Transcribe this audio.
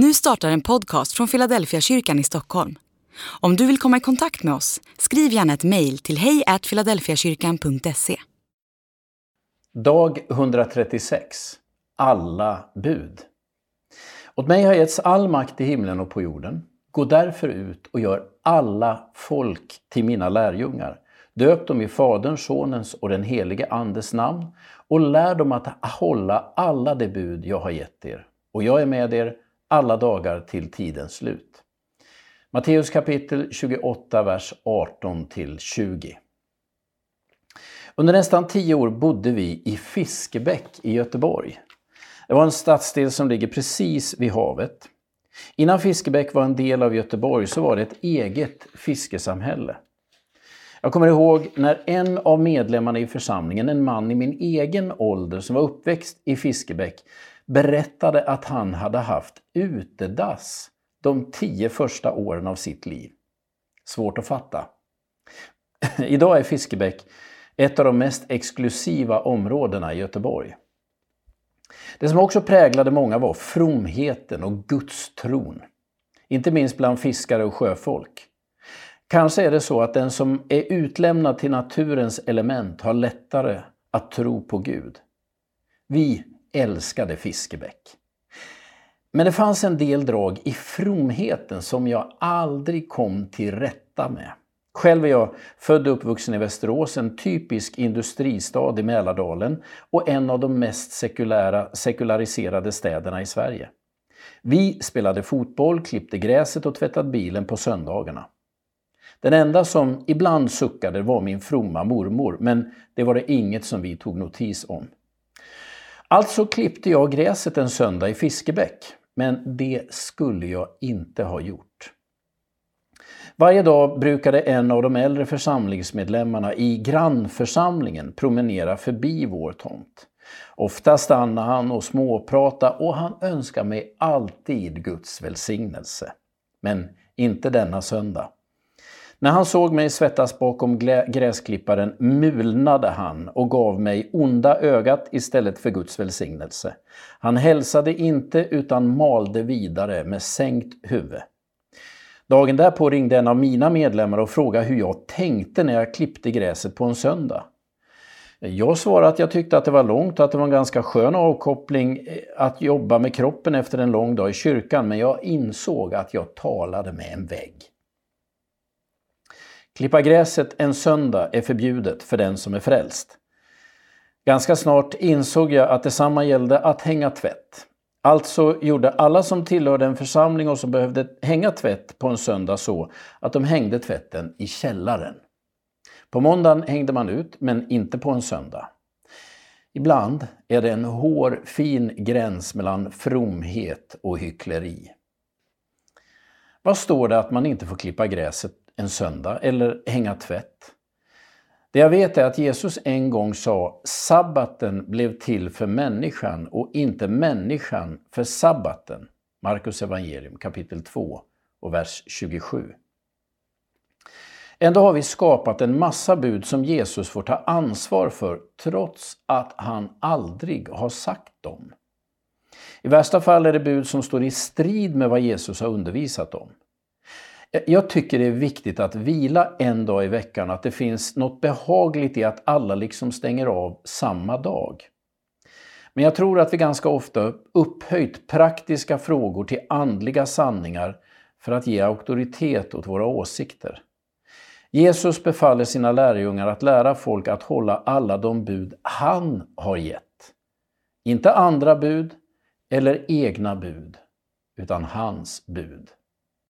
Nu startar en podcast från Philadelphia kyrkan i Stockholm. Om du vill komma i kontakt med oss, skriv gärna ett mejl till hejfiladelfiakyrkan.se. Dag 136. Alla bud. Åt mig har getts all makt i himlen och på jorden. Gå därför ut och gör alla folk till mina lärjungar. Döp dem i Faderns, Sonens och den helige Andes namn och lär dem att hålla alla de bud jag har gett er. Och jag är med er alla dagar till tidens slut. Matteus kapitel 28, vers 18 till 20. Under nästan tio år bodde vi i Fiskebäck i Göteborg. Det var en stadsdel som ligger precis vid havet. Innan Fiskebäck var en del av Göteborg så var det ett eget fiskesamhälle. Jag kommer ihåg när en av medlemmarna i församlingen, en man i min egen ålder som var uppväxt i Fiskebäck, berättade att han hade haft utedass de tio första åren av sitt liv. Svårt att fatta. Idag är Fiskebäck ett av de mest exklusiva områdena i Göteborg. Det som också präglade många var fromheten och gudstron. Inte minst bland fiskare och sjöfolk. Kanske är det så att den som är utlämnad till naturens element har lättare att tro på Gud. Vi älskade Fiskebäck. Men det fanns en del drag i fromheten som jag aldrig kom till rätta med. Själv är jag född och uppvuxen i Västerås, en typisk industristad i Mälardalen och en av de mest sekulära, sekulariserade städerna i Sverige. Vi spelade fotboll, klippte gräset och tvättade bilen på söndagarna. Den enda som ibland suckade var min fromma mormor, men det var det inget som vi tog notis om. Alltså klippte jag gräset en söndag i Fiskebäck, men det skulle jag inte ha gjort. Varje dag brukade en av de äldre församlingsmedlemmarna i grannförsamlingen promenera förbi vår tomt. Ofta stannade han och småprata och han önskade mig alltid Guds välsignelse. Men inte denna söndag. När han såg mig svettas bakom gräsklipparen mulnade han och gav mig onda ögat istället för Guds välsignelse. Han hälsade inte utan malde vidare med sänkt huvud. Dagen därpå ringde en av mina medlemmar och frågade hur jag tänkte när jag klippte gräset på en söndag. Jag svarade att jag tyckte att det var långt och att det var en ganska skön avkoppling eh, att jobba med kroppen efter en lång dag i kyrkan, men jag insåg att jag talade med en vägg. Klippa gräset en söndag är förbjudet för den som är frälst. Ganska snart insåg jag att detsamma gällde att hänga tvätt. Alltså gjorde alla som tillhörde en församling och som behövde hänga tvätt på en söndag så att de hängde tvätten i källaren. På måndagen hängde man ut, men inte på en söndag. Ibland är det en hårfin gräns mellan fromhet och hyckleri. Vad står det att man inte får klippa gräset en söndag eller hänga tvätt. Det jag vet är att Jesus en gång sa sabbaten blev till för människan och inte människan för sabbaten. Markus evangelium kapitel 2 och vers 27. Ändå har vi skapat en massa bud som Jesus får ta ansvar för trots att han aldrig har sagt dem. I värsta fall är det bud som står i strid med vad Jesus har undervisat om. Eh, jag tycker det är viktigt att vila en dag i veckan, att det finns något behagligt i att alla liksom stänger av samma dag. Men jag tror att vi ganska ofta upphöjt praktiska frågor till andliga sanningar för att ge auktoritet åt våra åsikter. Jesus befaller sina lärjungar att lära folk att hålla alla de bud han har gett. Inte andra bud eller egna bud, utan hans bud.